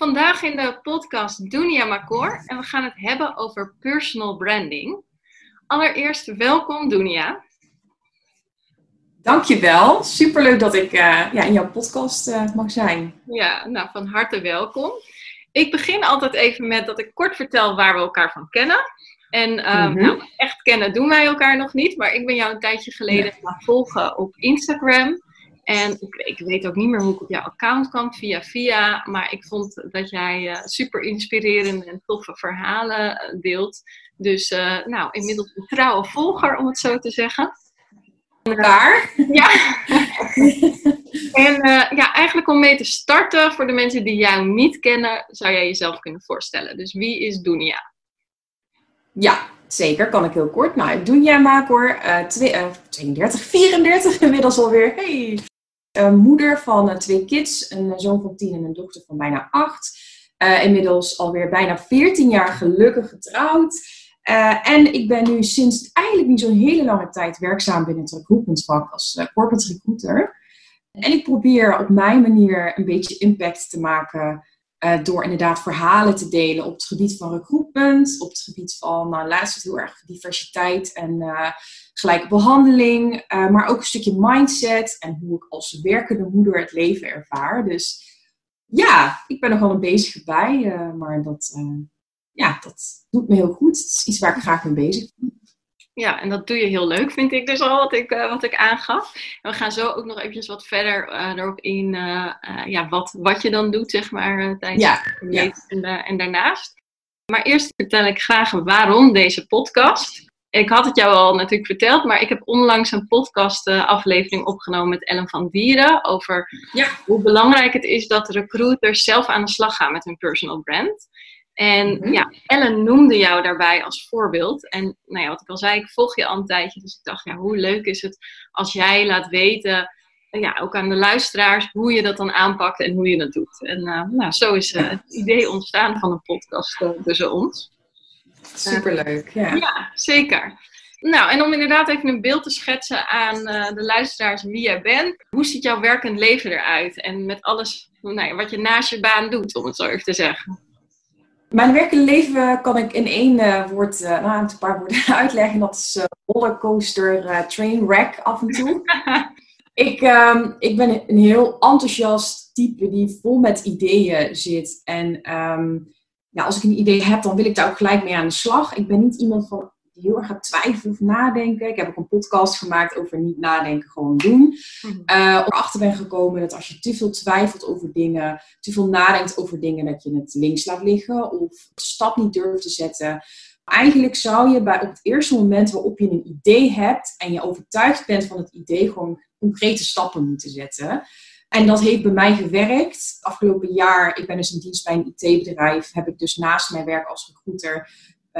Vandaag in de podcast Dunia Makor en we gaan het hebben over personal branding. Allereerst welkom Dunia. Dankjewel, superleuk dat ik uh, ja, in jouw podcast uh, mag zijn. Ja, nou van harte welkom. Ik begin altijd even met dat ik kort vertel waar we elkaar van kennen. En um, nou, echt kennen doen wij elkaar nog niet, maar ik ben jou een tijdje geleden gaan volgen op Instagram. En ik, ik, weet ook niet meer hoe ik op jouw account kwam, via via. Maar ik vond dat jij uh, super inspirerende en toffe verhalen uh, deelt. Dus uh, nou, inmiddels een trouwe volger, om het zo te zeggen. Elkaar? Ja. en ja, eigenlijk om mee te starten, voor de mensen die jou niet kennen, zou jij jezelf kunnen voorstellen. Dus wie is Dunia? Ja, zeker. Kan ik heel kort. Nou, Dunja Makor, uh, 32, 34 inmiddels alweer. Hey. Moeder van uh, twee kids, een zoon van 10 en een dochter van bijna 8. Uh, inmiddels alweer bijna 14 jaar gelukkig getrouwd. en ik ben nu sinds eigenlijk niet zo'n hele lange tijd werkzaam binnen het recruitmentvak als corporate recruiter. En ik probeer op mijn manier een beetje impact te maken uh, door inderdaad verhalen te delen op het gebied van recruitment, op het gebied van, nou laatst heel erg diversiteit en uh, gelijke behandeling, uh, maar ook een stukje mindset en hoe ik als werkende moeder het leven ervaar. Dus ja, ik ben er wel een bezig bij, maar dat, ja, dat doet me heel goed. Het is iets waar ik graag mee bezig ben. Ja, en dat doe je heel leuk, vind ik dus al, wat ik, uh, wat ik aangaf. En we gaan zo ook nog eventjes wat verder uh, erop in, uh, ja, wat, wat je dan doet, zeg maar, tijdens ja, het ja. en, en daarnaast. Maar eerst vertel ik graag waarom deze podcast. Ik had het jou al natuurlijk verteld, maar ik heb onlangs een podcast-aflevering opgenomen met Ellen van Dieren over ja. hoe belangrijk het is dat recruiters zelf aan de slag gaan met hun personal brand. En mm-hmm. ja, Ellen noemde jou daarbij als voorbeeld. En nou ja, wat ik al zei, ik volg je al een tijdje. Dus ik dacht, ja, hoe leuk is het als jij laat weten, ja, ook aan de luisteraars, hoe je dat dan aanpakt en hoe je dat doet. En uh, nou, zo is uh, het idee ontstaan van een podcast uh, tussen ons. Superleuk, ja. Ja, zeker. Nou, en om inderdaad even een beeld te schetsen aan de luisteraars wie jij bent. Hoe ziet jouw werkend leven eruit? En met alles nou ja, wat je naast je baan doet, om het zo even te zeggen. Mijn werkende leven kan ik in één uh, woord, uh, nou, een paar woorden uitleggen. Dat is uh, rollercoaster, trainwreck af en toe. ik, um, ik ben een heel enthousiast type die vol met ideeën zit. En um, ja, als ik een idee heb, dan wil ik daar ook gelijk mee aan de slag. Ik ben niet iemand van heel erg gaat twijfelen of nadenken. Ik heb ook een podcast gemaakt over niet nadenken, gewoon doen. Mm-hmm. Uh, erachter ben gekomen dat als je te veel twijfelt over dingen, te veel nadenkt over dingen, dat je het links laat liggen of de stap niet durft te zetten. Eigenlijk zou je bij op het eerste moment waarop je een idee hebt en je overtuigd bent van het idee, gewoon concrete stappen moeten zetten. En dat heeft bij mij gewerkt. Afgelopen jaar, ik ben dus in dienst bij een IT-bedrijf, heb ik dus naast mijn werk als recruiter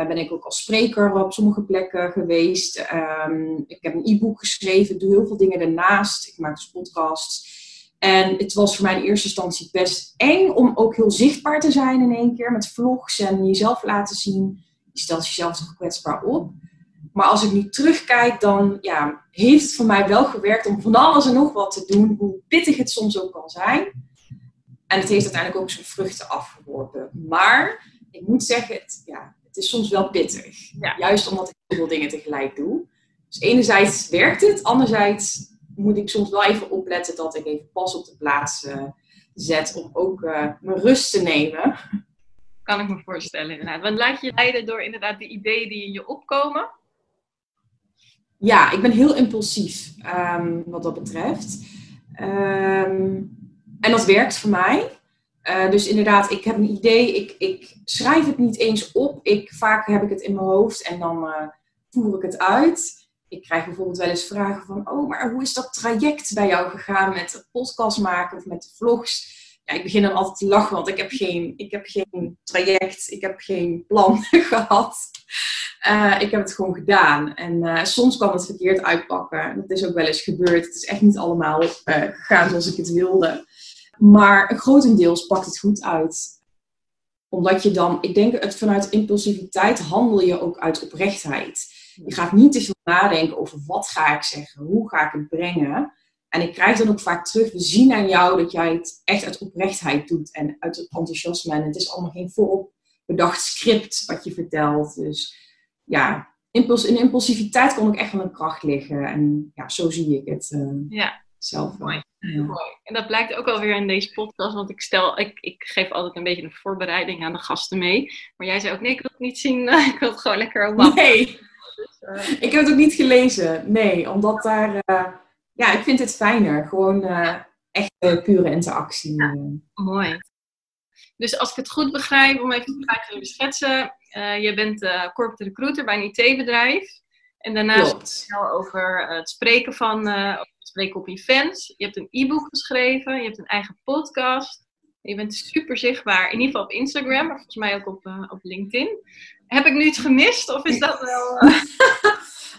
ben ik ook als spreker op sommige plekken geweest. Um, ik heb een e-book geschreven, doe heel veel dingen ernaast. Ik maak dus podcasts. En het was voor mij in eerste instantie best eng om ook heel zichtbaar te zijn in één keer met vlogs en jezelf laten zien. Je stelt jezelf toch kwetsbaar op. Maar als ik nu terugkijk, dan ja, heeft het voor mij wel gewerkt om van alles en nog wat te doen, hoe pittig het soms ook kan zijn. En het heeft uiteindelijk ook zijn vruchten afgeworpen. Maar ik moet zeggen, het, ja, het is soms wel pittig. Ja. Juist omdat ik heel veel dingen tegelijk doe. Dus enerzijds werkt het, anderzijds moet ik soms wel even opletten dat ik even pas op de plaats uh, zet om ook uh, mijn rust te nemen. Kan ik me voorstellen, inderdaad. Want laat je leiden door inderdaad de ideeën die in je opkomen? Ja, ik ben heel impulsief um, wat dat betreft. Um, en dat werkt voor mij. Uh, dus inderdaad, ik heb een idee, ik, ik, schrijf het niet eens op. Ik, vaak heb ik het in mijn hoofd en dan uh, voer ik het uit. ik krijg bijvoorbeeld wel eens vragen van, oh, maar hoe is dat traject bij jou gegaan met podcast maken of met de vlogs? Ja, ik begin dan altijd te lachen, want ik heb geen, ik heb geen traject, ik heb geen plan gehad. Uh, ik heb het gewoon gedaan. En soms kan het verkeerd uitpakken. Dat is ook wel eens gebeurd. Het is echt niet allemaal uh, gegaan zoals ik het wilde. Maar grotendeels pakt het goed uit. Omdat je dan, ik denk, het vanuit impulsiviteit handel je ook uit oprechtheid. Je gaat niet te veel nadenken over wat ga ik zeggen, hoe ga ik het brengen. En ik krijg dan ook vaak terug, we zien aan jou dat jij het echt uit oprechtheid doet en uit het enthousiasme. En het is allemaal geen voorop bedacht script wat je vertelt. Dus ja, impuls, in impulsiviteit kon ik echt wel een kracht liggen. En ja, zo zie ik het uh, ja. Zelf. Mooi. Ja. Mooi. En dat blijkt ook alweer in deze podcast, want ik stel, ik, ik geef altijd een beetje een voorbereiding aan de gasten mee. Maar jij zei ook, nee, ik wil het niet zien, ik wil het gewoon lekker op Nee, dus, uh... ik heb het ook niet gelezen. Nee, omdat daar, uh, ja, ik vind het fijner. Gewoon echt pure interactie. Ja, mooi. Dus als ik het goed begrijp, om even te schetsen, uh, je bent corporate recruiter bij een IT-bedrijf. En daarnaast je over het spreken van, spreken op events. Je hebt een e-book geschreven, je hebt een eigen podcast. Je bent super zichtbaar, in ieder geval op Instagram, maar volgens mij ook op, op LinkedIn. Heb ik nu iets gemist of is dat wel...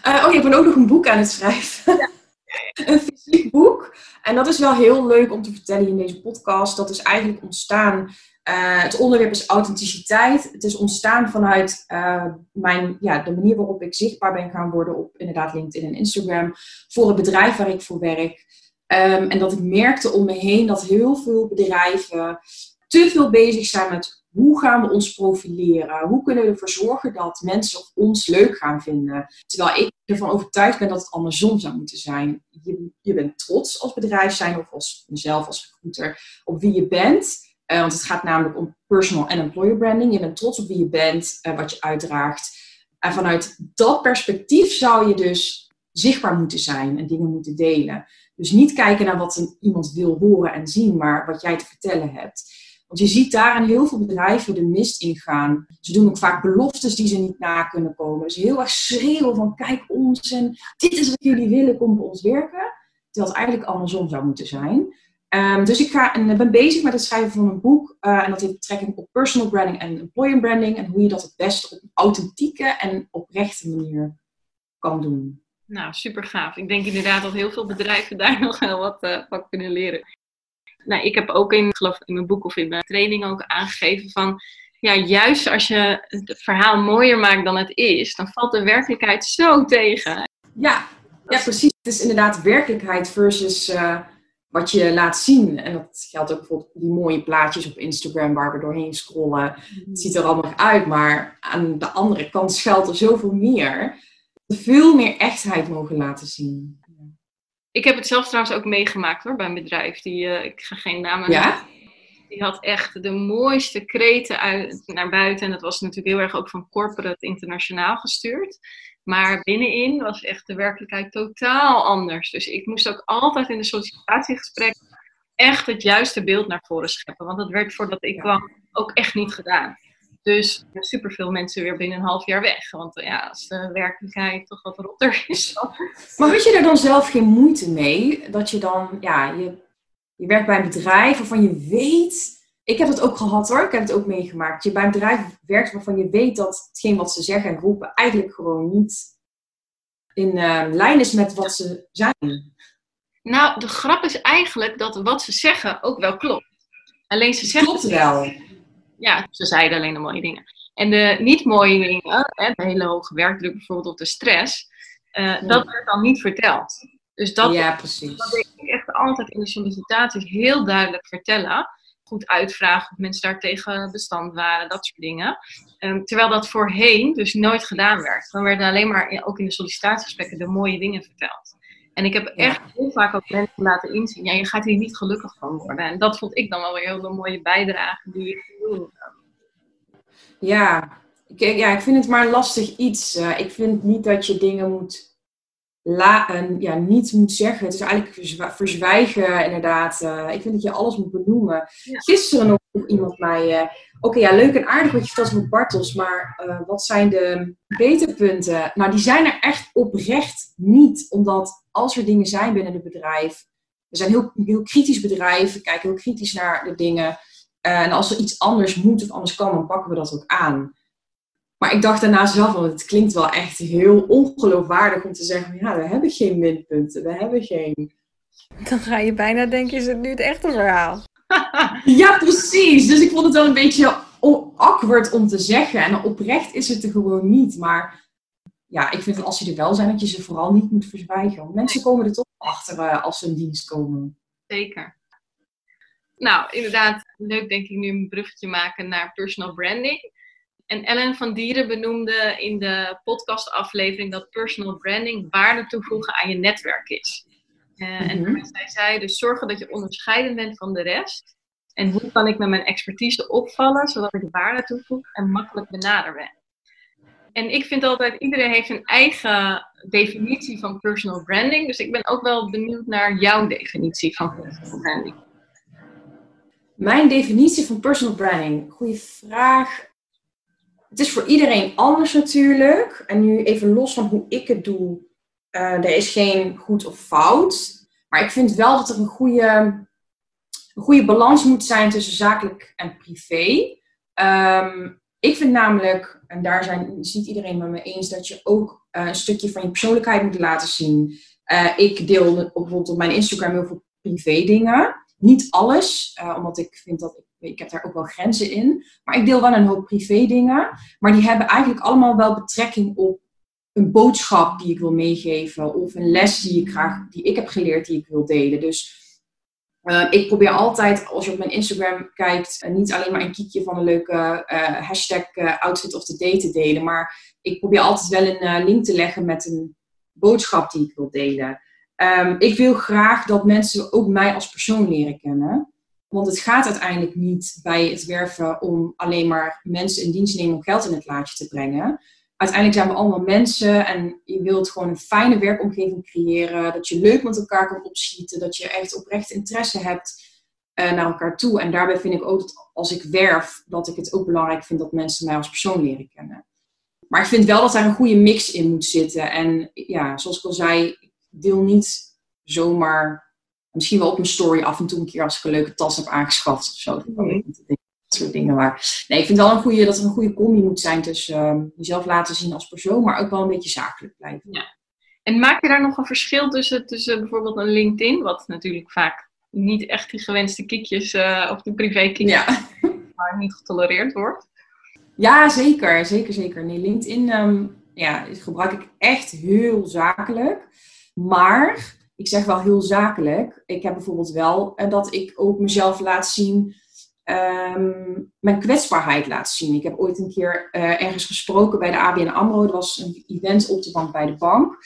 oh, je bent ook nog een boek aan het schrijven. Ja. een fysiek boek. En dat is wel heel leuk om te vertellen in deze podcast. Dat is eigenlijk ontstaan uh, het onderwerp is authenticiteit. Het is ontstaan vanuit uh, mijn, ja, de manier waarop ik zichtbaar ben gaan worden op inderdaad LinkedIn en Instagram voor het bedrijf waar ik voor werk. Um, en dat ik merkte om me heen dat heel veel bedrijven te veel bezig zijn met hoe gaan we ons profileren? Hoe kunnen we ervoor zorgen dat mensen ons leuk gaan vinden? Terwijl ik ervan overtuigd ben dat het andersom zou moeten zijn. Je, je bent trots als bedrijf zijn of als mezelf als recruiter op wie je bent. Uh, want het gaat namelijk om personal en employer branding. Je bent trots op wie je bent, uh, wat je uitdraagt. En vanuit dat perspectief zou je dus zichtbaar moeten zijn en dingen moeten delen. Dus niet kijken naar wat een, iemand wil horen en zien, maar wat jij te vertellen hebt. Want je ziet daar in heel veel bedrijven de mist ingaan. Ze doen ook vaak beloftes die ze niet na kunnen komen. Ze heel erg schreeuwen van kijk ons en dit is wat jullie willen, kom bij ons werken. Terwijl het eigenlijk andersom zou moeten zijn. Um, dus ik ga en ben bezig met het schrijven van een boek. Uh, en dat heeft betrekking op personal branding en employer branding. En hoe je dat het beste op een authentieke en oprechte manier kan doen. Nou, super gaaf. Ik denk inderdaad dat heel veel bedrijven daar nog wel wat uh, van kunnen leren. Nou, ik heb ook in, geloof in mijn boek of in mijn training ook aangegeven van... Ja, juist als je het verhaal mooier maakt dan het is, dan valt de werkelijkheid zo tegen. Ja, ja precies. Het is inderdaad werkelijkheid versus... Uh, wat je laat zien. En dat geldt ook bijvoorbeeld die mooie plaatjes op Instagram waar we doorheen scrollen. Het ziet er allemaal uit, maar aan de andere kant schuilt er zoveel meer. Veel meer echtheid mogen laten zien. Ik heb het zelf trouwens ook meegemaakt hoor, bij een bedrijf. Die, uh, ik ga geen namen ja? Die had echt de mooiste kreten uit, naar buiten. En dat was natuurlijk heel erg ook van corporate internationaal gestuurd. Maar binnenin was echt de werkelijkheid totaal anders. Dus ik moest ook altijd in de sollicitatiegesprek echt het juiste beeld naar voren scheppen. Want dat werd voordat ik kwam ook echt niet gedaan. Dus superveel mensen weer binnen een half jaar weg. Want ja, als de werkelijkheid toch wat rotter is. Maar had je er dan zelf geen moeite mee? Dat je dan, ja, je, je werkt bij een bedrijf waarvan je weet ik heb het ook gehad hoor, ik heb het ook meegemaakt. Je bij een bedrijf werkt waarvan je weet dat hetgeen wat ze zeggen en roepen eigenlijk gewoon niet in uh, lijn is met wat ze zijn. Nou, de grap is eigenlijk dat wat ze zeggen ook wel klopt. Alleen ze zeggen. Klopt wel. Ja, ze zeiden alleen de mooie dingen. En de niet mooie dingen, hè, de hele hoge werkdruk bijvoorbeeld of de stress, uh, dat werd dan niet verteld. Dus dat, ja, precies. dat denk ik echt altijd in de sollicitaties heel duidelijk vertellen goed uitvragen of mensen daar tegen bestand waren, dat soort dingen. Um, terwijl dat voorheen dus nooit gedaan werd. Dan werden alleen maar, ook in de sollicitatiegesprekken, de mooie dingen verteld. En ik heb echt heel vaak ook mensen laten inzien, ja, je gaat hier niet gelukkig van worden. En dat vond ik dan wel weer heel een mooie bijdrage die ik. Ja, ik, ja, ik vind het maar lastig iets. Uh, ik vind niet dat je dingen moet la, ja, niet moet zeggen. Het is eigenlijk verzwijgen, inderdaad. Uh, ik vind dat je alles moet benoemen. Gisteren nog iemand mij... Uh, Oké, ja, leuk en aardig wat je vertelt over Bartels, maar uh, wat zijn de beterpunten? Nou, die zijn er echt oprecht niet. Omdat als er dingen zijn binnen het bedrijf... We zijn heel, heel kritisch bedrijf, we kijken heel kritisch naar de dingen. en als er iets anders moet of anders kan, dan pakken we dat ook aan. Maar ik dacht daarna zelf, want het klinkt wel echt heel ongeloofwaardig om te zeggen, ja, we hebben geen minpunten, we hebben geen... Dan ga je bijna denken, is het nu het echte verhaal? ja, precies. Dus ik vond het wel een beetje awkward om te zeggen. En oprecht is het er gewoon niet. Maar ja, ik vind dat als ze er wel zijn, dat je ze vooral niet moet verzwijgen. Want mensen komen er toch achter uh, als ze in dienst komen. Zeker. Nou, inderdaad, leuk denk ik nu een bruggetje maken naar personal branding. En Ellen van Dieren benoemde in de podcastaflevering dat personal branding waarde toevoegen aan je netwerk is. Uh, En mhm. zij zei dus zorgen dat je onderscheidend bent van de rest. En hoe kan ik met mijn expertise opvallen, zodat ik waarde toevoeg en makkelijk benader ben. En ik vind altijd, iedereen heeft een eigen definitie van personal branding. Dus ik ben ook wel benieuwd naar jouw definitie van personal branding. Mijn definitie van personal branding? Goeie vraag het is voor iedereen anders natuurlijk. En nu even los van hoe ik het doe. Uh, er is geen goed of fout. Maar ik vind wel dat er een goede, een goede balans moet zijn tussen zakelijk en privé. Um, ik vind namelijk, en daar zijn, iedereen met me eens, dat je ook uh, een stukje van je persoonlijkheid moet laten zien. Uh, ik deel bijvoorbeeld op mijn Instagram heel veel privé dingen. Niet alles, omdat ik vind dat ik ik heb daar ook wel grenzen in. Maar ik deel wel een hoop privé dingen. Maar die hebben eigenlijk allemaal wel betrekking op een boodschap die ik wil meegeven. Of een les die ik graag, die ik heb geleerd, die ik wil delen. Dus uh, ik probeer altijd, als je op mijn Instagram kijkt, uh, niet alleen maar een kiekje van een leuke uh, hashtag outfit of the day te delen. Maar ik probeer altijd wel een link te leggen met een boodschap die ik wil delen. Um, ik wil graag dat mensen ook mij als persoon leren kennen. Want het gaat uiteindelijk niet bij het werven om alleen maar mensen in dienst nemen om geld in het laadje te brengen. Uiteindelijk zijn we allemaal mensen en je wilt gewoon een fijne werkomgeving creëren. Dat je leuk met elkaar kan opschieten. Dat je echt oprecht interesse hebt uh, naar elkaar toe. En daarbij vind ik ook dat als ik werf, dat ik het ook belangrijk vind dat mensen mij als persoon leren kennen. Maar ik vind wel dat daar een goede mix in moet zitten. En ja, zoals ik al zei, ik deel niet zomaar Misschien wel op mijn story af en toe een keer als ik een leuke tas heb aangeschaft of zo. Dat soort dingen. Maar nee, ik vind wel een goede, dat er een goede combi moet zijn tussen uh, jezelf laten zien als persoon, maar ook wel een beetje zakelijk blijven. Ja. En maak je daar nog een verschil tussen, tussen bijvoorbeeld een LinkedIn, wat natuurlijk vaak niet echt die gewenste kiekjes uh, of die privé kiekjes, ja. maar niet getolereerd wordt? Ja, zeker. Zeker, zeker. Nee, LinkedIn um, ja, gebruik ik echt heel zakelijk. Maar ik zeg wel heel zakelijk. Ik heb bijvoorbeeld wel uh, dat ik ook mezelf laat zien, um, mijn kwetsbaarheid laat zien. Ik heb ooit een keer uh, ergens gesproken bij de ABN AMRO. Dat was een event op de bank bij de bank.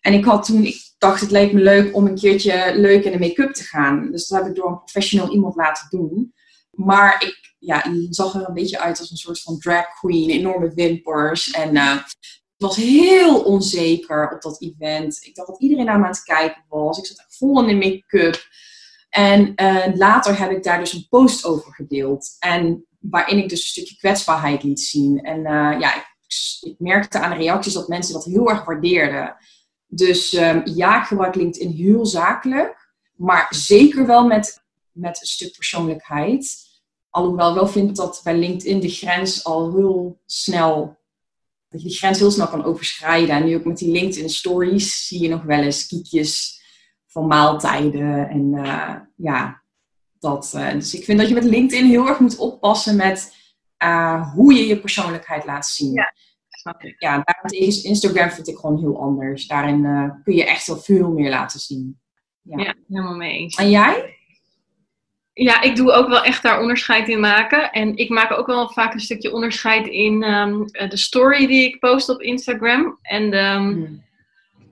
En ik had toen, ik dacht het leek me leuk om een keertje leuk in de make-up te gaan. Dus dat heb ik door een professional iemand laten doen. Maar ik ja, zag er een beetje uit als een soort van drag queen. Enorme wimpers. En uh, was heel onzeker op dat event. Ik dacht dat iedereen naar me aan het kijken was. Ik zat vol in de make-up. En uh, later heb ik daar dus een post over gedeeld. En waarin ik dus een stukje kwetsbaarheid liet zien. En uh, ja, ik, ik, merkte aan de reacties dat mensen dat heel erg waardeerden. Dus um, ja, ik gebruik LinkedIn heel zakelijk. Maar zeker wel met, met een stuk persoonlijkheid. Alhoewel wel vind dat bij LinkedIn de grens al heel snel dat je die grens heel snel kan overschrijden. En nu ook met die LinkedIn stories zie je nog wel eens kiekjes van maaltijden. En uh, ja, dat. Uh, dus ik vind dat je met LinkedIn heel erg moet oppassen met uh, hoe je je persoonlijkheid laat zien. Ja. Ja, daarentegen Instagram vind ik gewoon heel anders. Daarin kun je echt wel veel meer laten zien. Ja, ja helemaal mee eens. En jij? Ja, ik doe ook wel echt daar onderscheid in maken. En ik maak ook wel vaak een stukje onderscheid in um, de story die ik post op Instagram. En de, um,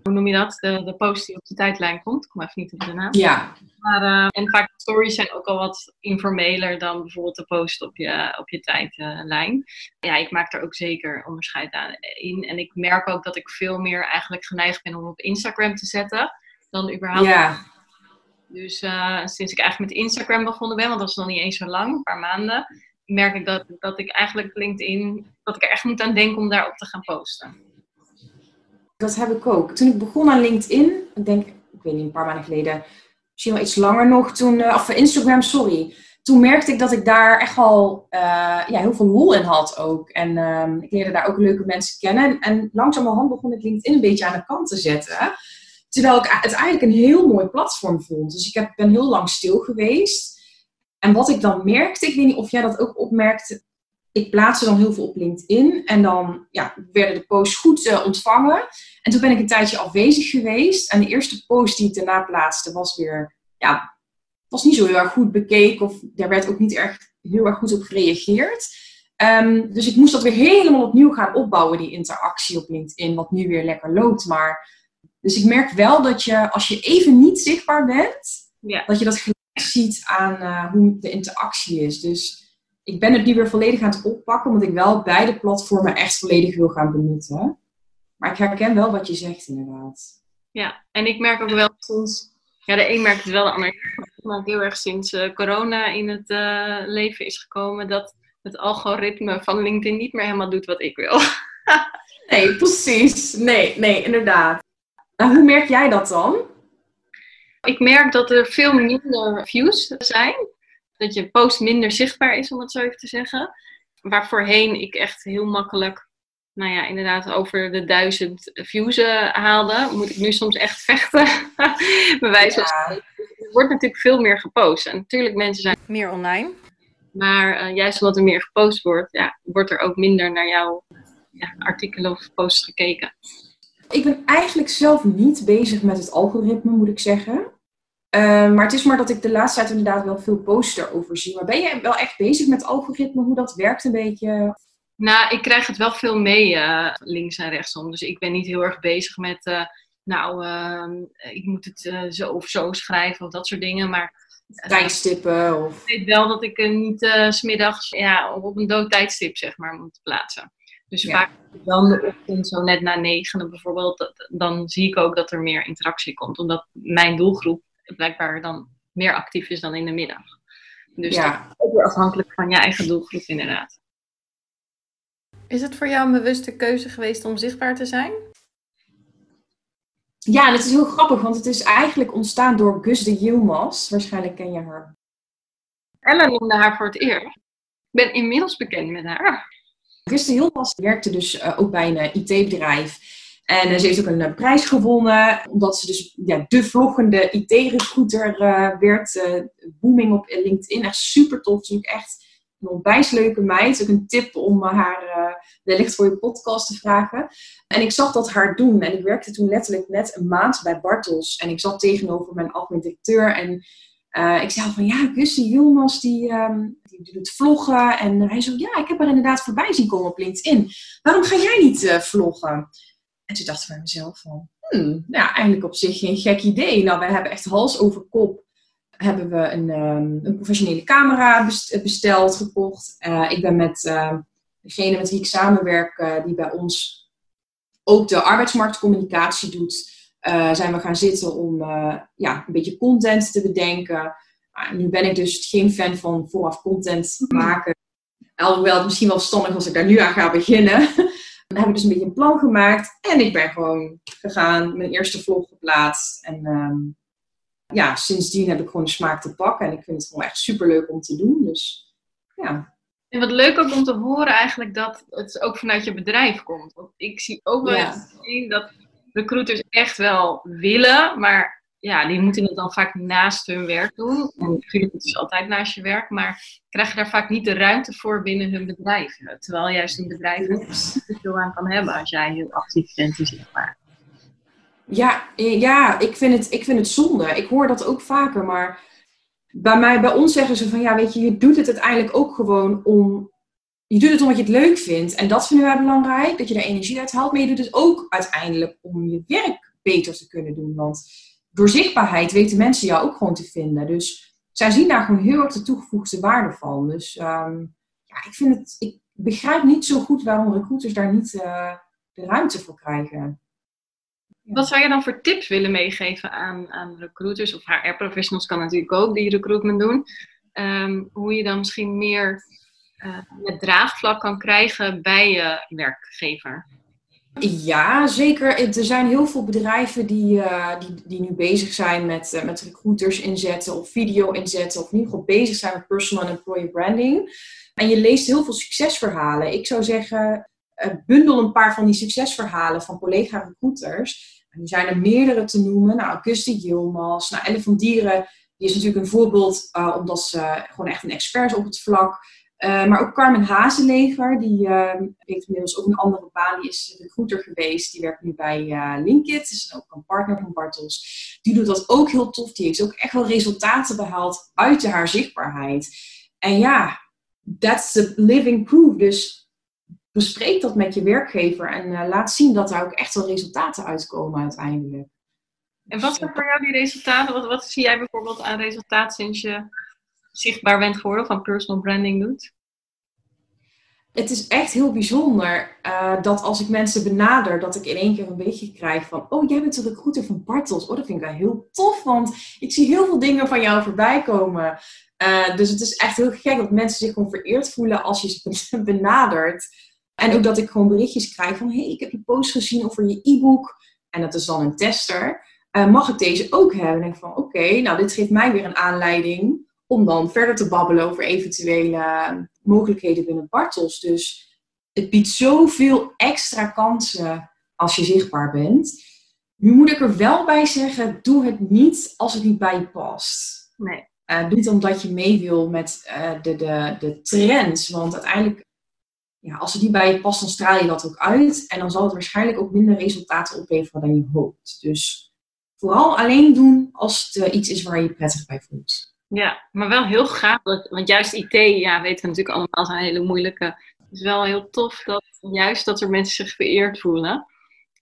hoe noem je dat? De, de post die op de tijdlijn komt. Ik kom even niet op de naam. Ja. Maar, uh, en vaak stories zijn ook al wat informeler dan bijvoorbeeld de post op je, op je tijdlijn. ja, ik maak er ook zeker onderscheid aan in. En ik merk ook dat ik veel meer eigenlijk geneigd ben om op Instagram te zetten dan überhaupt. Ja. Dus uh, sinds ik eigenlijk met Instagram begonnen ben, want dat is nog niet eens zo lang, een paar maanden, merk ik dat, dat ik eigenlijk LinkedIn, dat ik er echt moet aan denken om daarop te gaan posten. Dat heb ik ook. Toen ik begon aan LinkedIn, ik denk, ik weet niet, een paar maanden geleden, misschien wel iets langer nog, toen, uh, of Instagram, sorry. Toen merkte ik dat ik daar echt al uh, ja, heel veel lol in had ook. En uh, ik leerde daar ook leuke mensen kennen. En langzamerhand begon ik LinkedIn een beetje aan de kant te zetten. Terwijl ik het eigenlijk een heel mooi platform vond. Dus ik heb, ben heel lang stil geweest. En wat ik dan merkte, ik weet niet of jij dat ook opmerkte. Ik plaatste dan heel veel op LinkedIn. En dan ja, werden de posts goed uh, ontvangen. En toen ben ik een tijdje afwezig geweest. En de eerste post die ik daarna plaatste was weer... Ja, was niet zo heel erg goed bekeken. Of daar werd ook niet echt heel erg goed op gereageerd. Um, dus ik moest dat weer helemaal opnieuw gaan opbouwen, die interactie op LinkedIn. Wat nu weer lekker loopt. Maar dus ik merk wel dat je, als je even niet zichtbaar bent, ja. dat je dat gelijk ziet aan uh, hoe de interactie is. Dus ik ben het nu weer volledig aan het oppakken, omdat ik wel beide platformen echt volledig wil gaan benutten. Maar ik herken wel wat je zegt, inderdaad. Ja, en ik merk ook wel sinds, ja, de een merkt het wel, de ander maar heel erg sinds uh, corona in het uh, leven is gekomen, dat het algoritme van LinkedIn niet meer helemaal doet wat ik wil. nee, precies. Nee, nee, inderdaad. Nou, hoe merk jij dat dan? Ik merk dat er veel minder views zijn. Dat je post minder zichtbaar is, om het zo even te zeggen. Waar voorheen ik echt heel makkelijk, nou ja, inderdaad over de duizend views uh, haalde. Moet ik nu soms echt vechten. Bij wijze van ja. Er wordt natuurlijk veel meer gepost. En natuurlijk, mensen zijn meer online. Maar uh, juist omdat er meer gepost wordt, ja, wordt er ook minder naar jouw ja, artikelen of posts gekeken. Ik ben eigenlijk zelf niet bezig met het algoritme, moet ik zeggen. Uh, maar het is maar dat ik de laatste tijd inderdaad wel veel posts erover zie. Maar ben jij wel echt bezig met algoritme, hoe dat werkt een beetje? Nou, ik krijg het wel veel mee uh, links en rechtsom. Dus ik ben niet heel erg bezig met, uh, nou, ik moet het zo of zo schrijven of dat soort dingen. Maar tijdstippen of... Ik weet wel dat ik niet uh, smiddags ja, op een dood tijdstip zeg maar moet plaatsen. Dus ja. vaak dan de ochtend, zo net na negenen bijvoorbeeld, dan zie ik ook dat er meer interactie komt. Omdat mijn doelgroep blijkbaar dan meer actief is dan in de middag. Dus ja. dat is ook weer afhankelijk van je eigen doelgroep inderdaad. Is het voor jou een bewuste keuze geweest om zichtbaar te zijn? Ja, het is heel grappig, want het is eigenlijk ontstaan door Gus de Yilmaz. Waarschijnlijk ken je haar. Ella noemde haar voor het eerst. Ik ben inmiddels bekend met haar. Christen Hilmas werkte dus uh, ook bij een IT-bedrijf. En uh, ze heeft ook een uh, prijs gewonnen, omdat ze dus ja, de vloggende IT-recruiter werd. booming op LinkedIn, echt super tof. Natuurlijk echt een onwijs leuke meid. Ook een tip om haar wellicht voor je podcast te vragen. En ik zag dat haar doen. En ik werkte toen letterlijk net een maand bij Bartels. En ik zat tegenover mijn admin-directeur en... Uh, ik zei van ja, Gussie Wilmas die, um, die doet vloggen. En hij zo, ja, ik heb er inderdaad voorbij zien komen op LinkedIn. Waarom ga jij niet uh, vloggen? En toen dacht ik bij mezelf van, hmm, nou, eigenlijk op zich geen gek idee. Nou, we hebben echt hals over kop hebben we een, um, een professionele camera besteld, gekocht. Uh, ik ben met uh, degene met wie ik samenwerk, die bij ons ook de arbeidsmarktcommunicatie doet, zijn we gaan zitten om ja, een beetje content te bedenken. Uh, nu ben ik dus geen fan van vooraf content maken. Alhoewel het misschien wel verstandig als ik daar nu aan ga beginnen. Dan heb ik dus een beetje een plan gemaakt. En ik ben gewoon gegaan, mijn eerste vlog geplaatst. En um, ja, sindsdien heb ik gewoon de smaak te pakken. En ik vind het gewoon echt super leuk om te doen. Dus ja. En wat leuk ook om te horen eigenlijk dat het ook vanuit je bedrijf komt. Want ik zie ook wel ja. dat recruiters echt wel willen, maar ja, die moeten het dan vaak naast hun werk doen. En natuurlijk, het is altijd naast je werk, maar krijg je daar vaak niet de ruimte voor binnen hun bedrijf. Terwijl juist een bedrijf er veel aan kan hebben als jij heel actief bent in zichtbaar. Ja, ja ik, vind het, ik vind het zonde. Ik hoor dat ook vaker, maar bij, mij, bij ons zeggen ze van ja, weet je, je doet het uiteindelijk ook gewoon om je doet het omdat je het leuk vindt. En dat vinden wij belangrijk, dat je er energie uit haalt. Maar je doet het ook uiteindelijk om je werk beter te kunnen doen. Want door zichtbaarheid weten mensen jou ook gewoon te vinden. Dus zij zien daar gewoon heel erg de toegevoegde waarde van. Dus ehm, ja, ik vind het, ik begrijp niet zo goed waarom recruiters daar niet uh, de ruimte voor krijgen. Wat zou je dan voor tips willen meegeven aan, aan recruiters of HR-professionals kan natuurlijk ook die recruitment doen? Um, hoe je dan misschien meer uh, met draagvlak kan krijgen bij je werkgever? Ja, zeker. Er zijn heel veel bedrijven die, uh, die, die nu bezig zijn met, uh, met recruiters inzetten of video inzetten. Of in ieder geval bezig zijn met personal en employer branding. En je leest heel veel succesverhalen. Ik zou zeggen, bundel een paar van die succesverhalen van collega-recruiters. Nu zijn er meerdere te noemen. Nou, Auguste Yilmaz, nou, Elle van Dieren, die is natuurlijk een voorbeeld omdat ze gewoon echt een expert is op het vlak. Uh, maar ook Carmen Hazeleger, die uh, heeft inmiddels ook een andere baan. Die is recruiter geweest. Die werkt nu bij uh, Linkit. Is ook een partner van Bartels. Die doet dat ook heel tof. Die heeft ook echt wel resultaten behaald uit haar zichtbaarheid. En ja, that's the living proof. Dus bespreek dat met je werkgever en uh, laat zien dat daar ook echt wel resultaten uitkomen uiteindelijk. En wat zijn voor jou die resultaten? Wat, wat zie jij bijvoorbeeld aan resultaten sinds je zichtbaar bent geworden aan personal branding doet? Het is echt heel bijzonder uh, dat als ik mensen benader, dat ik in één keer een beetje krijg van, oh jij bent de recruiter van Bartels. Oh, dat vind ik wel heel tof, want ik zie heel veel dingen van jou voorbij komen. Uh, dus het is echt heel gek dat mensen zich gewoon vereerd voelen als je ze benadert. En ook dat ik gewoon berichtjes krijg van, hey, ik heb je post gezien over je e-book. En dat is dan een tester. Uh, mag ik deze ook hebben? En denk ik van, oké, nou dit geeft mij weer een aanleiding om dan verder te babbelen over eventuele mogelijkheden binnen Bartels. Dus het biedt zoveel extra kansen als je zichtbaar bent. Nu moet ik er wel bij zeggen, doe het niet als het niet bij je past. Nee. Uh, doe het omdat je mee wil met uh, de, de, de trends. Want uiteindelijk ja, als het niet bij je past, dan straal je dat ook uit. En dan zal het waarschijnlijk ook minder resultaten opleveren dan je hoopt. Dus vooral alleen doen als het uh, iets is waar je je prettig bij voelt. Ja, maar wel heel gaaf. Want juist IT, ja, weten we natuurlijk allemaal, zijn hele moeilijke. Het is wel heel tof dat juist dat er mensen zich vereerd voelen.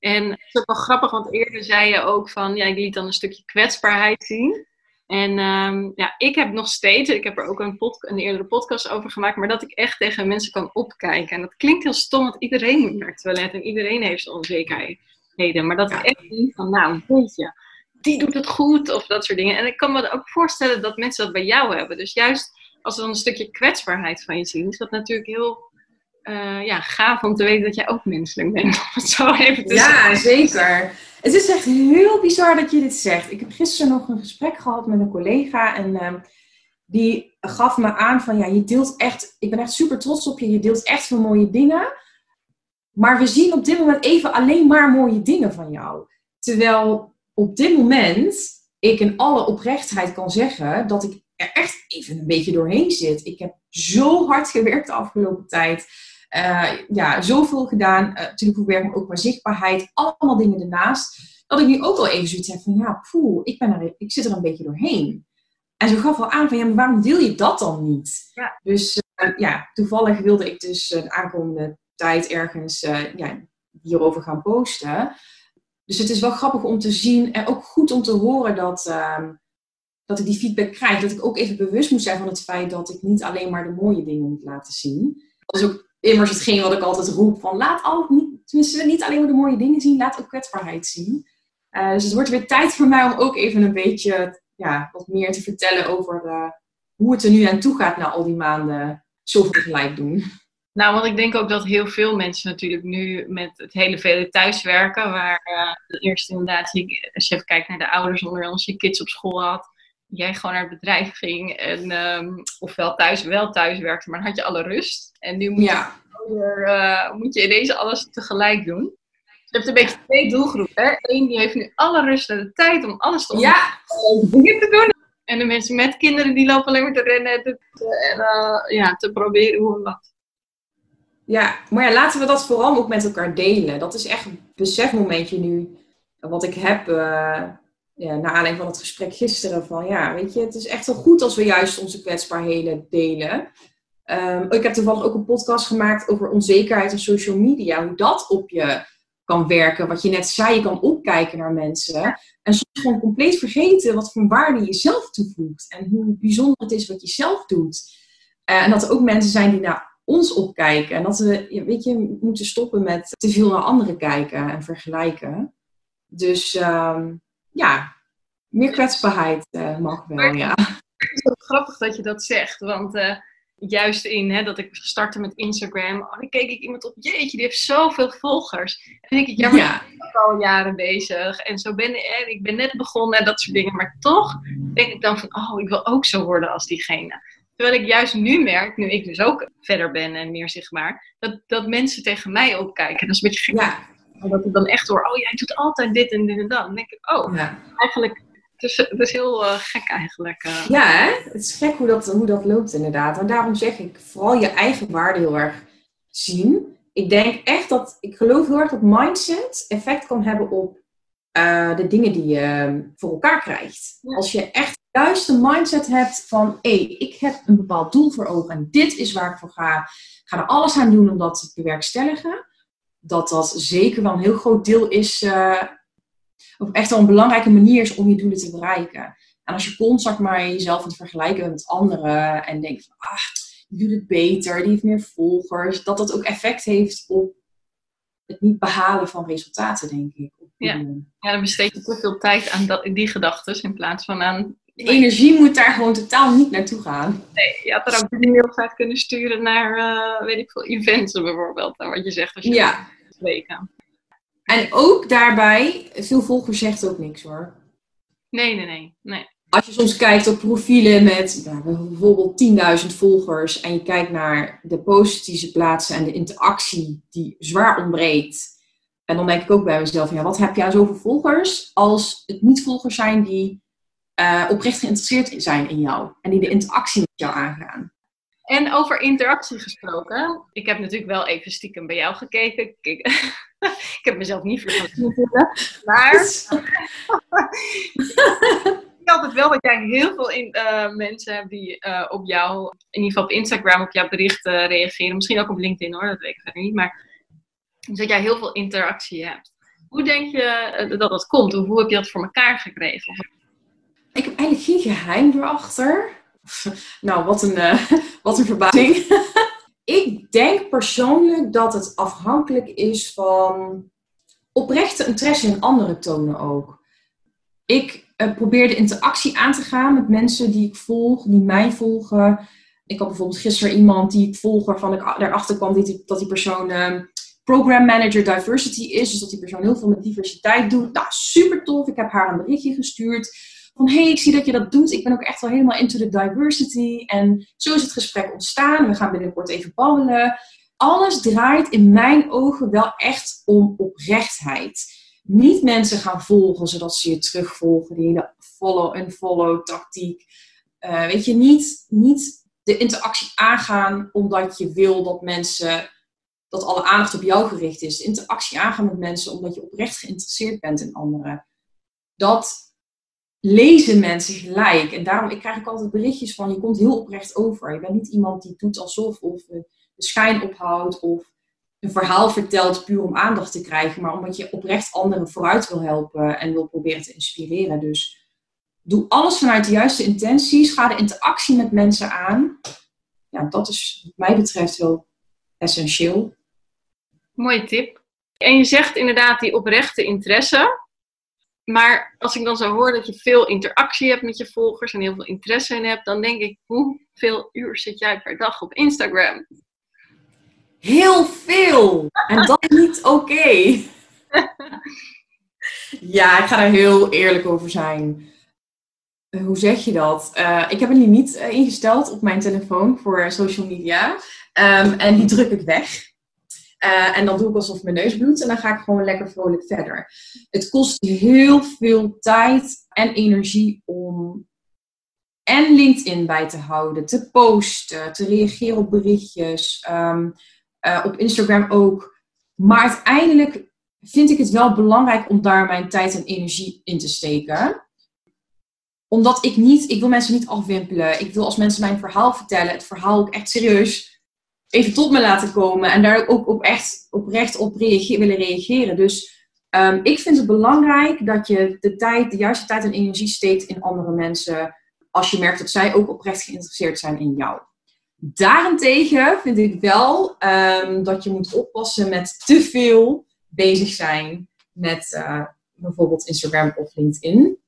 En het is ook wel grappig, want eerder zei je ook van, ja, ik liet dan een stukje kwetsbaarheid zien. En um, ja, ik heb nog steeds, ik heb er ook een, een eerdere podcast over gemaakt, maar dat ik echt tegen mensen kan opkijken. En dat klinkt heel stom, want iedereen werkt toilet en iedereen heeft onzekerheden. Maar dat ik echt denk van, nou, weet je, die doet het goed of dat soort dingen. En ik kan me ook voorstellen dat mensen dat bij jou hebben. Dus juist als we dan een stukje kwetsbaarheid van je zien, is dat natuurlijk heel uh, ja, gaaf om te weten dat jij ook menselijk bent. Om het zo even te ja, zeker. Het is echt heel bizar dat je dit zegt. Ik heb gisteren nog een gesprek gehad met een collega en uh, die gaf me aan van ja, je deelt echt, ik ben echt super trots op je, je deelt echt veel mooie dingen. Maar we zien op dit moment even alleen maar mooie dingen van jou. Terwijl op dit moment ik in alle oprechtheid kan zeggen dat ik er echt even een beetje doorheen zit. Ik heb zo hard gewerkt de afgelopen tijd. Uh, ja, zoveel gedaan. Uh, natuurlijk werk ook qua zichtbaarheid. Allemaal dingen ernaast. Dat ik nu ook wel even zoiets heb van, ja, poeh, ik, ben er, ik zit er een beetje doorheen. En ze gaf wel aan van, ja, maar waarom deel je dat dan niet? Ja. Dus uh, ja, toevallig wilde ik dus de aankomende tijd ergens ja, hierover gaan posten. Dus het is wel grappig om te zien en ook goed om te horen dat, ehm, dat ik die feedback krijg. Dat ik ook even bewust moet zijn van het feit dat ik niet alleen maar de mooie dingen moet laten zien. Dat is ook immers hetgeen wat ik altijd roep. Van laat al, niet, tenminste niet alleen maar de mooie dingen zien, laat ook kwetsbaarheid zien. Uh, dus het wordt weer tijd voor mij om ook even een beetje ja, wat meer te vertellen over uh, hoe het er nu aan toe gaat na al die maanden zoveel tegelijk doen. Nou, want ik denk ook dat heel veel mensen natuurlijk nu met het hele vele thuiswerken, waar uh, eerst inderdaad, je, als je even kijkt naar de ouders onder ons, je kids op school had, jij gewoon naar het bedrijf ging en um, ofwel thuis wel thuis werkte, maar dan had je alle rust. En nu moet, ja. je, uh, moet je ineens alles tegelijk doen. Je hebt een beetje twee doelgroepen. Hè? Eén die heeft nu alle rust en de tijd om alles te, ja. dingen te doen. En de mensen met kinderen die lopen alleen maar te rennen en, te, uh, ja, te proberen hoe en wat. Ja, maar ja, laten we dat vooral ook met elkaar delen. Dat is echt een besefmomentje nu. Wat ik heb uh, ja, naar aanleiding van het gesprek gisteren. Van ja, weet je, het is echt wel goed als we juist onze kwetsbaarheden delen. Um, ik heb toevallig ook een podcast gemaakt over onzekerheid en social media. Hoe dat op je kan werken. Wat je net zei, je kan opkijken naar mensen. En soms gewoon compleet vergeten wat voor waarde je zelf toevoegt. En hoe bijzonder het is wat je zelf doet. Eh, en dat er ook mensen zijn die naar ons opkijken. En dat we, weet je, moeten stoppen met te veel naar anderen kijken en vergelijken. Dus ehm, ja, meer kwetsbaarheid uh, mag wel, ja. Het is grappig dat je dat zegt, want uh, juist in hè, dat ik startte met Instagram, oh, dan keek ik iemand op, jeetje, die heeft zoveel volgers. En denk ik, ja, maar ja. ik ben al jaren bezig en zo ben ik, ik ben net begonnen en dat soort dingen. Maar toch denk ik dan van, oh, ik wil ook zo worden als diegene. Terwijl ik juist nu merk, nu ik dus ook verder ben en meer zichtbaar, dat, dat mensen tegen mij opkijken. Dat is een beetje gek. Ja. Dat ik dan echt hoor, oh jij doet altijd dit en dit en dat. Dan denk ik, oh, ja. eigenlijk het is, het is heel uh, gek eigenlijk. Uh. Ja, hè? het is gek hoe dat, hoe dat loopt inderdaad. En daarom zeg ik, vooral je eigen waarde heel erg zien. Ik denk echt dat, ik geloof heel erg dat mindset effect kan hebben op uh, de dingen die je voor elkaar krijgt. Als je echt juist de mindset hebt van, hé, hey, ik heb een bepaald doel voor ogen en dit is waar ik voor ga. Ik ga er alles aan doen om dat te bewerkstelligen. Dat dat zeker wel een heel groot deel is of echt wel een belangrijke manier is om je doelen te bereiken. En als je constant maar jezelf aan het vergelijken met anderen en denkt van, ah, die doet het beter, die heeft meer volgers, dat dat ook effect heeft op het niet behalen van resultaten, denk ik. Ja. ja, dan besteed je te veel tijd aan dat, die gedachten in plaats van aan... De energie moet daar gewoon totaal niet naartoe gaan. Nee, je had er ook die mailvaart kunnen sturen naar, uh, weet ik veel, events bijvoorbeeld. Wat je zegt als je ja. weken. En ook daarbij, veel volgers zegt ook niks hoor. Nee, nee, nee. nee. Als je soms kijkt op profielen met nou, bijvoorbeeld 10.000 volgers en je kijkt naar de posts die ze plaatsen en de interactie die zwaar ontbreekt. En dan denk ik ook bij mezelf, ja, wat heb je aan zoveel volgers als het niet volgers zijn die uh, oprecht geïnteresseerd zijn in jou en die de interactie met jou aangaan. En over interactie gesproken. Ik heb natuurlijk wel even stiekem bij jou gekeken. Ik, ik heb mezelf niet vergeten. Maar ik altijd wel dat jij heel veel in, uh, mensen hebt die uh, op jou, in ieder geval op Instagram, op jouw berichten reageren. Misschien ook op LinkedIn hoor, dat weet ik verder niet. Maar dus dat jij heel veel interactie hebt. Hoe denk je eh, dat dat komt? Of hoe heb je dat voor elkaar gekregen? Ik heb eigenlijk geen geheim erachter. nou, wat een, uh, wat een verbazing. ik denk persoonlijk dat het afhankelijk is van oprechte interesse in andere tonen ook. Ik uh, probeer de interactie aan te gaan met mensen die ik volg, die mij volgen. Ik had bijvoorbeeld gisteren iemand die ik volg waarvan ik erachter kwam dat die, die persoon uh, program manager diversity is. Dus dat die persoon heel veel met diversiteit doet. Nou, super tof. Ik heb haar een berichtje gestuurd hé, hey, ik zie dat je dat doet. Ik ben ook echt wel helemaal into the diversity. En zo is het gesprek ontstaan. We gaan binnenkort even babbelen. Alles draait in mijn ogen wel echt om oprechtheid. Niet mensen gaan volgen zodat ze je terugvolgen. Die hele follow-and-follow tactiek. Uh, weet je, niet, niet de interactie aangaan omdat je wil dat mensen dat alle aandacht op jou gericht is. Interactie aangaan met mensen omdat je oprecht geïnteresseerd bent in anderen. Dat lezen mensen gelijk. En daarom ik krijg ik altijd berichtjes van, je komt heel oprecht over. Je bent niet iemand die doet alsof of de schijn ophoudt of een verhaal vertelt puur om aandacht te krijgen, maar omdat je oprecht anderen vooruit wil helpen en wil proberen te inspireren. Dus doe alles vanuit de juiste intenties. Ga de interactie met mensen aan. Ja, dat is wat mij betreft heel essentieel. Mooie tip. En je zegt inderdaad die oprechte interesse. Maar als ik dan zo hoor dat je veel interactie hebt met je volgers en heel veel interesse in hebt, dan denk ik, hoeveel uur zit jij per dag op Instagram? Heel veel! En dat is niet oké. ja, ik ga daar heel eerlijk over zijn. Eh, hoe zeg je dat? Uh, ik heb een limiet uh, ingesteld op mijn telefoon voor social media. Um, en die druk ik weg. Uh, en dan doe ik alsof mijn neus bloedt en dan ga ik gewoon lekker vrolijk verder. Het kost heel veel tijd en energie om en LinkedIn bij te houden, te posten, te reageren op berichtjes, um, uh, op Instagram ook. Maar uiteindelijk vind ik het wel belangrijk om daar mijn tijd en energie in te steken. Omdat ik niet, ik wil mensen niet afwimpelen. Ik wil als mensen mijn verhaal vertellen, het verhaal ook echt serieus even tot me laten komen en daar ook op echt oprecht op willen reageren. Dus ehm, ik vind het belangrijk dat je de tijd, de juiste tijd en energie steekt in andere mensen. Als je merkt dat zij ook oprecht geïnteresseerd zijn in jou. Daarentegen vind ik wel um, dat je moet oppassen met te veel bezig zijn met uh, bijvoorbeeld Instagram of LinkedIn.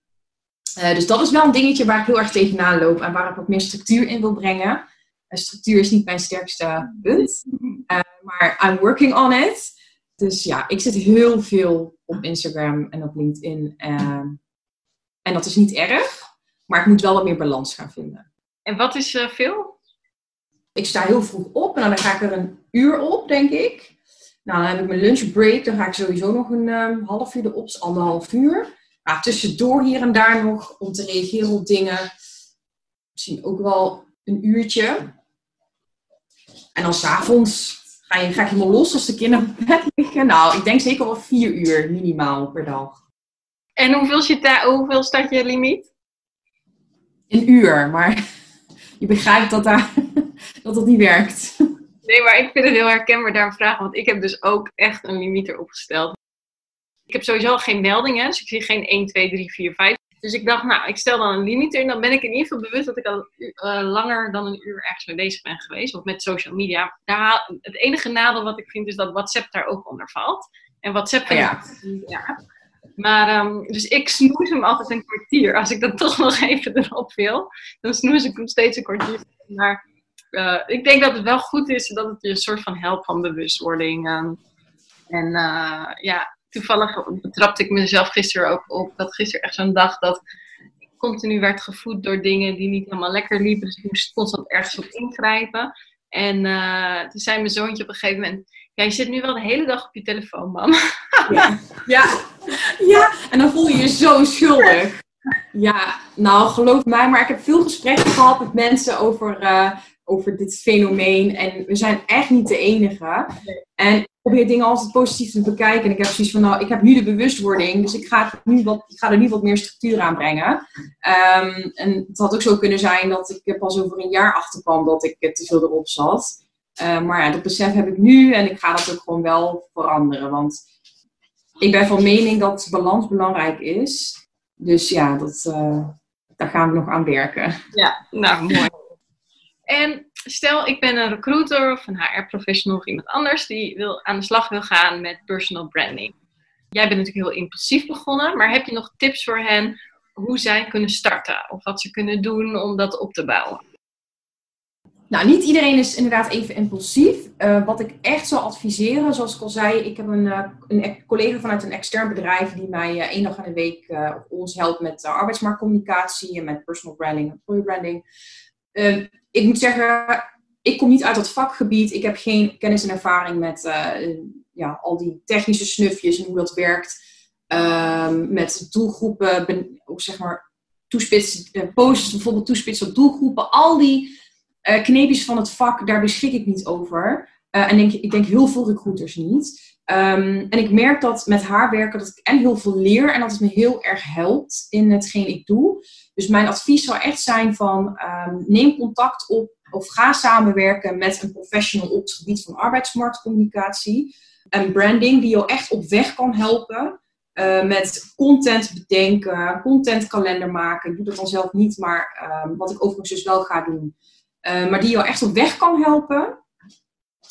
Uh, dus dat is wel een dingetje waar ik heel erg tegenaan loop en waar ik wat meer structuur in wil brengen. Structuur is niet mijn sterkste punt, maar I'm working on it. Dus ja, ik zit heel veel op Instagram en op LinkedIn. Ehm, en dat is niet erg, maar ik moet wel wat meer balans gaan vinden. En wat is veel? ik sta heel vroeg op en dan ga ik er een uur op, denk ik. Nou, dan heb ik mijn lunchbreak. Dan ga ik sowieso nog een um, half uur erop, dus anderhalf uur. Nou, tussendoor hier en daar nog om te reageren op dingen. Misschien ook wel een uurtje. En dan s'avonds ga, je, ga ik helemaal los als de kinderen op bed liggen. Nou, ik denk zeker wel vier uur minimaal per dag. En hoeveel, zit hoeveel staat je limiet? Een uur, maar je begrijpt dat daar dat dat niet werkt. Nee, maar ik vind het heel herkenbaar daar vragen, want ik heb dus ook echt een limiet erop gesteld. Ik heb sowieso geen meldingen, dus ik zie geen 1, 2, 3, 4, 5. Dus ik dacht, nou, ik stel dan een limiet en dan ben ik in ieder geval bewust dat ik al uh, langer dan een uur ergens mee bezig ben geweest. Of met social media. Daar, het enige nadeel wat ik vind is dat WhatsApp daar ook onder valt. En WhatsApp vind ja. ik ja. Maar, um, dus ik snoes hem altijd een kwartier. Als ik dan toch nog even erop wil, dan snoes ik hem steeds een kwartier. Maar uh, ik denk dat het wel goed is dat het je een soort van helpt van bewustwording. Um, en uh, ja, toevallig betrapte ik mezelf gisteren ook op. Dat gisteren echt zo'n dag dat ik continu werd gevoed door dingen die niet helemaal lekker liepen. Dus ik moest constant ergens op ingrijpen. En uh, toen zei mijn zoontje op een gegeven moment: Ja, je zit nu wel de hele dag op je telefoon, mam. Ja, ja. ja. en dan voel je je zo schuldig. Ja, nou geloof mij, maar ik heb veel gesprekken gehad met mensen over uh, over dit fenomeen. En we zijn echt niet de enige. En ik probeer dingen altijd positief te bekijken. En ik heb zoiets van, nou, ik heb nu de bewustwording. Dus ik ga, nu wat, ik ga er nu wat meer structuur aan brengen. Um, en het had ook zo kunnen zijn dat ik pas over een jaar achterkwam dat ik te veel erop zat. Uh, maar ja, dat besef heb ik nu. En ik ga dat ook gewoon wel veranderen. Want ik ben van mening dat balans belangrijk is. Dus ja, dat, uh, daar gaan we nog aan werken. Ja, nou mooi. En stel, ik ben een recruiter of een HR-professional of iemand anders die wil, aan de slag wil gaan met personal branding. Jij bent natuurlijk heel impulsief begonnen, maar heb je nog tips voor hen hoe zij kunnen starten of wat ze kunnen doen om dat op te bouwen? Nou, niet iedereen is inderdaad even impulsief. Uh, wat ik echt zou adviseren, zoals ik al zei, ik heb een, uh, een collega vanuit een extern bedrijf die mij uh, één dag in de week ons helpt met arbeidsmarktcommunicatie en met personal branding en employee branding. Ehm, ik moet zeggen, ik kom niet uit dat vakgebied. Ik heb geen kennis en ervaring met uh, ja, al die technische snufjes en hoe dat werkt. Um, met doelgroepen, ben, ook zeg maar toespitsen, uh, posts bijvoorbeeld toespitsen op doelgroepen. Al die uh, kneepjes van het vak, daar beschik ik niet over. en denk, ik denk heel veel recruiters niet. Um, en ik merk dat met haar werken dat ik en heel veel leer en dat het me heel erg helpt in hetgeen ik doe. Dus mijn advies zou echt zijn van um, neem contact op of ga samenwerken met een professional op het gebied van arbeidsmarktcommunicatie en branding die jou echt op weg kan helpen. Uh, met content bedenken, contentkalender maken. Ik doe dat dan zelf niet, maar um, wat ik overigens dus wel ga doen. Uh, maar die jou echt op weg kan helpen.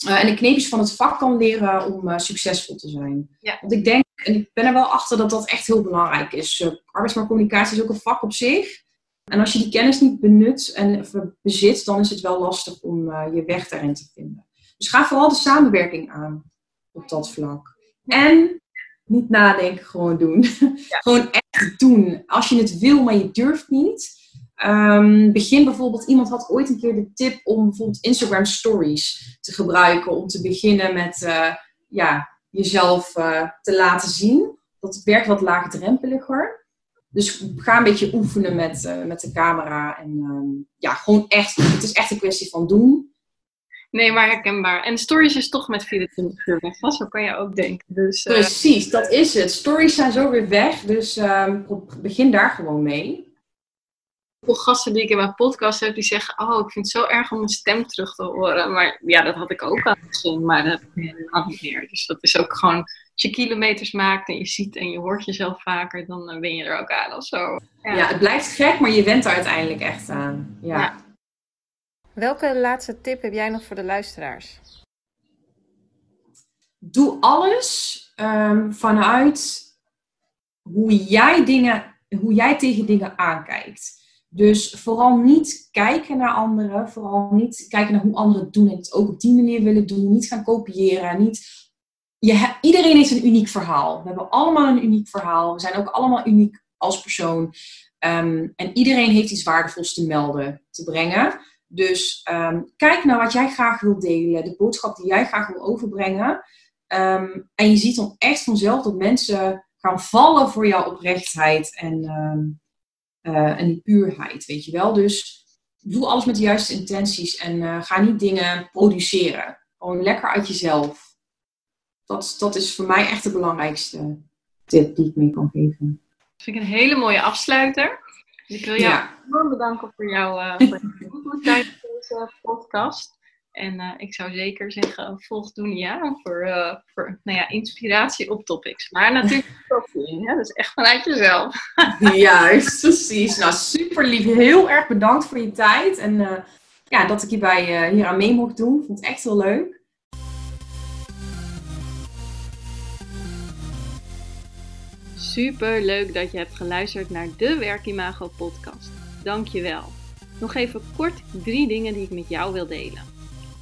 Uh, en de kneepjes van het vak kan leren om uh, succesvol te zijn. Ja. Want ik denk, en ik ben er wel achter dat dat echt heel belangrijk is. Uh, arbeidsmarktcommunicatie is ook een vak op zich. En als je die kennis niet benut en bezit, dan is het wel lastig om je weg daarin te vinden. Dus ga vooral de samenwerking aan op dat vlak. En niet nadenken, gewoon doen. Ja. gewoon echt doen. Als je het wil, maar je durft niet Um, begin bijvoorbeeld, iemand had ooit een keer de tip om bijvoorbeeld Instagram Stories te gebruiken. Om te beginnen met uh, ja, jezelf uh, te laten zien. Dat werkt wat laagdrempeliger. Dus ga een beetje oefenen met, uh, met de camera. En um, ja, gewoon echt, het is echt een kwestie van doen. Nee, maar herkenbaar. En stories is toch met 24 uur weg. Zo kan je ook denken. Dus, Precies, dat is het. Stories zijn zo weer weg. Dus um, begin daar gewoon mee. Veel gasten die ik in mijn podcast heb, die zeggen, oh, ik vind het zo erg om mijn stem terug te horen. Maar ja, dat had ik ook aan het begin, maar dat heb niet meer. Dus dat is ook gewoon, als je kilometers maakt en je ziet en je hoort jezelf vaker, dan ben eh, je er ook aan of zo. Ja. ja, het blijft gek, maar je went er uiteindelijk echt aan. Ja. Welke laatste tip heb jij nog voor de luisteraars? Doe alles um, vanuit hoe jij dingen, hoe jij tegen dingen aankijkt. Dus vooral niet kijken naar anderen, vooral niet kijken naar hoe anderen het doen en het ook op die manier willen doen. Niet gaan kopiëren. Niet, je, iedereen heeft een uniek verhaal. We hebben allemaal een uniek verhaal. We zijn ook allemaal uniek als persoon. Ehm, en iedereen heeft iets waardevols te melden, te brengen. Dus ehm, kijk naar wat jij graag wil delen, de boodschap die jij graag wil overbrengen. Ehm, en je ziet dan echt vanzelf dat mensen gaan vallen voor jouw oprechtheid en, uh, en die puurheid, weet je wel. Dus doe alles met de juiste intenties en eh, ga niet dingen produceren. Gewoon lekker uit jezelf. Dat, dat is voor mij echt de belangrijkste tip die ik mee kan geven. Dat vind ik een hele mooie afsluiter. Ik wil jou enorm bedanken voor jouw uh, deze podcast. En uh, ik zou zeker zeggen, volg Dunia voor, uh, voor nou ja, inspiratie op topics. Maar natuurlijk koffie, hè? dus echt vanuit jezelf. Juist, precies. Nou, super lief. Heel erg bedankt voor je tijd. En uh, ja, dat ik hierbij hier aan mee mocht doen. Vond het echt heel leuk. Super leuk dat je hebt geluisterd naar de Werkimago podcast. Dank je wel. Nog even kort drie dingen die ik met jou wil delen.